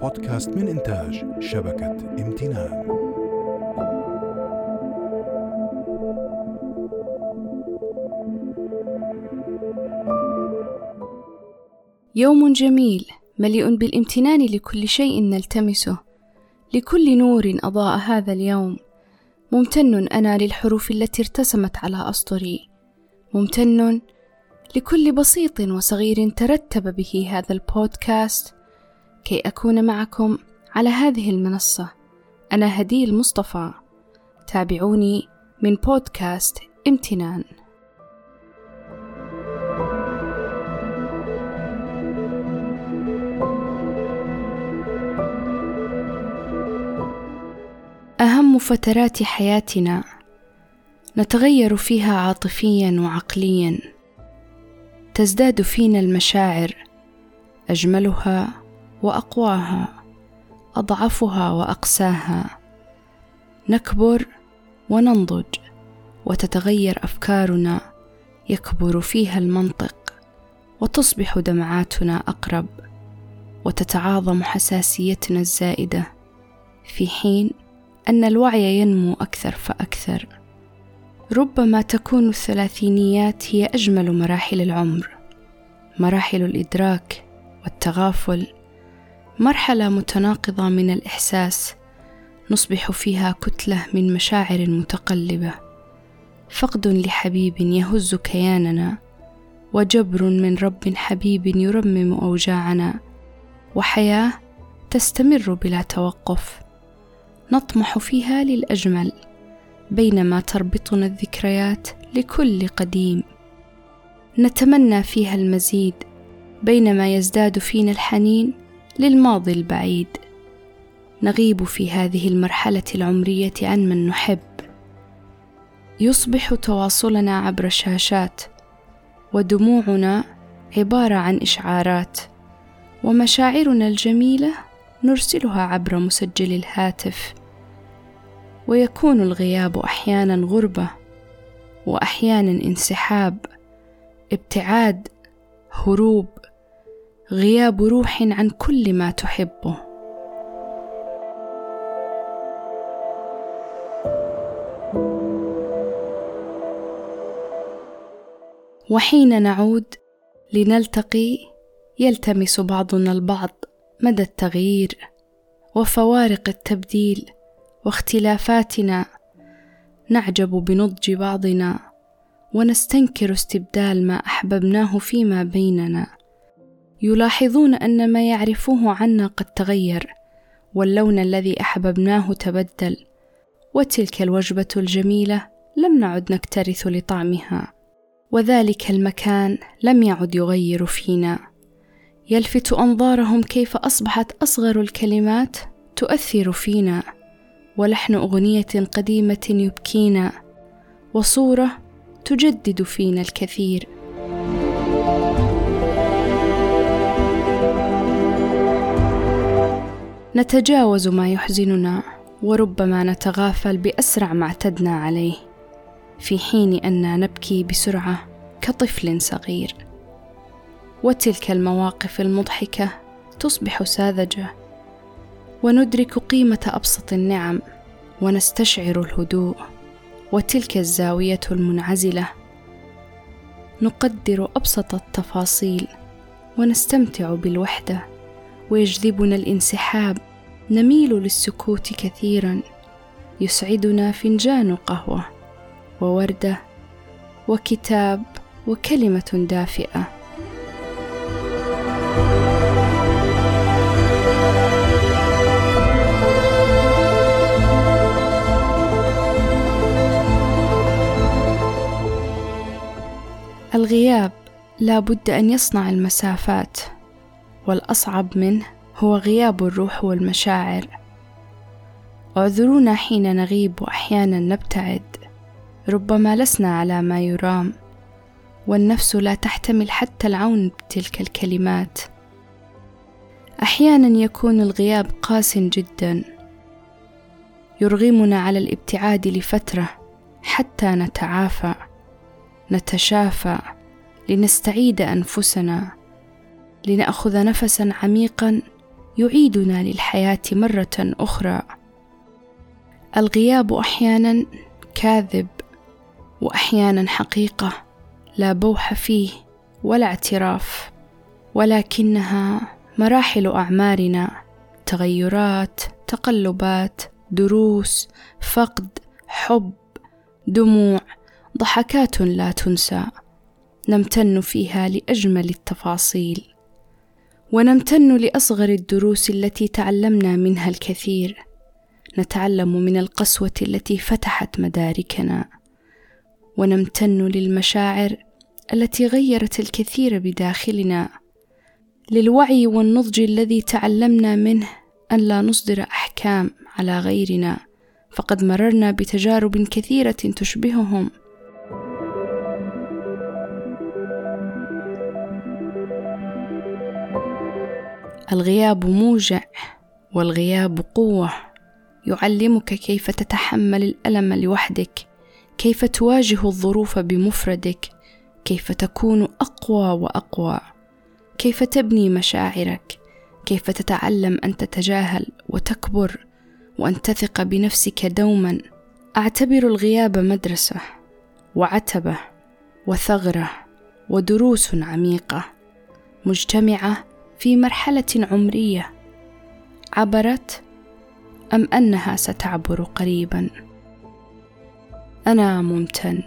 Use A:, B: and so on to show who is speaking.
A: هذا البودكاست من إنتاج شبكة امتنان.
B: يوم جميل مليء بالامتنان لكل شيء نلتمسه. لكل نور أضاء هذا اليوم. ممتن أنا للحروف التي ارتسمت على أسطري. ممتن لكل بسيط وصغير ترتب به هذا البودكاست. كي أكون معكم على هذه المنصة. أنا هدي المصطفى. تابعوني من بودكاست امتنان. أهم فترات حياتنا نتغير فيها عاطفيا وعقليا. تزداد فينا المشاعر أجملها وأقواها أضعفها وأقساها. نكبر وننضج وتتغير أفكارنا. يكبر فيها المنطق وتصبح دمعاتنا أقرب. وتتعاظم حساسيتنا الزائدة في حين أن الوعي ينمو أكثر فأكثر. ربما تكون الثلاثينيات هي أجمل مراحل العمر. مراحل الإدراك والتغافل مرحلة متناقضة من الإحساس نصبح فيها كتلة من مشاعر متقلبة. فقد لحبيب يهز كياننا وجبر من رب حبيب يرمم أوجاعنا. وحياة تستمر بلا توقف. نطمح فيها للأجمل بينما تربطنا الذكريات لكل قديم. نتمنى فيها المزيد بينما يزداد فينا الحنين. للماضي البعيد. نغيب في هذه المرحلة العمرية عن من نحب. يصبح تواصلنا عبر شاشات ودموعنا عبارة عن إشعارات ومشاعرنا الجميلة نرسلها عبر مسجل الهاتف. ويكون الغياب أحيانا غربة وأحيانا انسحاب ابتعاد هروب غياب روح عن كل ما تحبه. وحين نعود لنلتقي يلتمس بعضنا البعض مدى التغيير وفوارق التبديل واختلافاتنا. نعجب بنضج بعضنا ونستنكر استبدال ما أحببناه فيما بيننا. يلاحظون أن ما يعرفوه عنا قد تغير واللون الذي أحببناه تبدل وتلك الوجبة الجميلة لم نعد نكترث لطعمها وذلك المكان لم يعد يغير فينا. يلفت أنظارهم كيف أصبحت أصغر الكلمات تؤثر فينا ولحن أغنية قديمة يبكينا وصورة تجدد فينا الكثير. نتجاوز ما يحزننا وربما نتغافل بأسرع ما اعتدنا عليه في حين اننا نبكي بسرعة كطفل صغير. وتلك المواقف المضحكة تصبح ساذجة. وندرك قيمة أبسط النعم ونستشعر الهدوء وتلك الزاوية المنعزلة. نقدر أبسط التفاصيل ونستمتع بالوحدة. ويجذبنا الانسحاب. نميل للسكوت كثيرا. يسعدنا فنجان قهوة ووردة وكتاب وكلمة دافئة. الغياب. لا بد أن يصنع المسافات. والأصعب منه هو غياب الروح والمشاعر. اعذرونا حين نغيب وأحيانا نبتعد. ربما لسنا على ما يرام والنفس لا تحتمل حتى العون بتلك الكلمات. أحيانا يكون الغياب قاس جدا. يرغمنا على الابتعاد لفترة حتى نتعافى نتشافى لنستعيد أنفسنا. لنأخذ نفسا عميقا يعيدنا للحياة مرة أخرى. الغياب أحيانا كاذب واحيانا حقيقة لا بوح فيه ولا اعتراف ولكنها مراحل أعمارنا تغيرات تقلبات دروس فقد حب دموع ضحكات لا تنسى. نمتن فيها لأجمل التفاصيل. ونمتن لأصغر الدروس التي تعلمنا منها الكثير. نتعلم من القسوة التي فتحت مداركنا. ونمتن للمشاعر التي غيرت الكثير بداخلنا. للوعي والنضج الذي تعلمنا منه أن لا نصدر أحكام على غيرنا. فقد مررنا بتجارب كثيرة تشبههم. الغياب موجع والغياب قوة. يعلمك كيف تتحمل الألم لوحدك كيف تواجه الظروف بمفردك كيف تكون أقوى وأقوى كيف تبني مشاعرك كيف تتعلم أن تتجاهل وتكبر وأن تثق بنفسك دوما. أعتبر الغياب مدرسة وعتبة وثغرة ودروس عميقة مجتمعة في مرحلة عمرية. عبرت أم أنها ستعبر قريبا؟ أنا ممتن.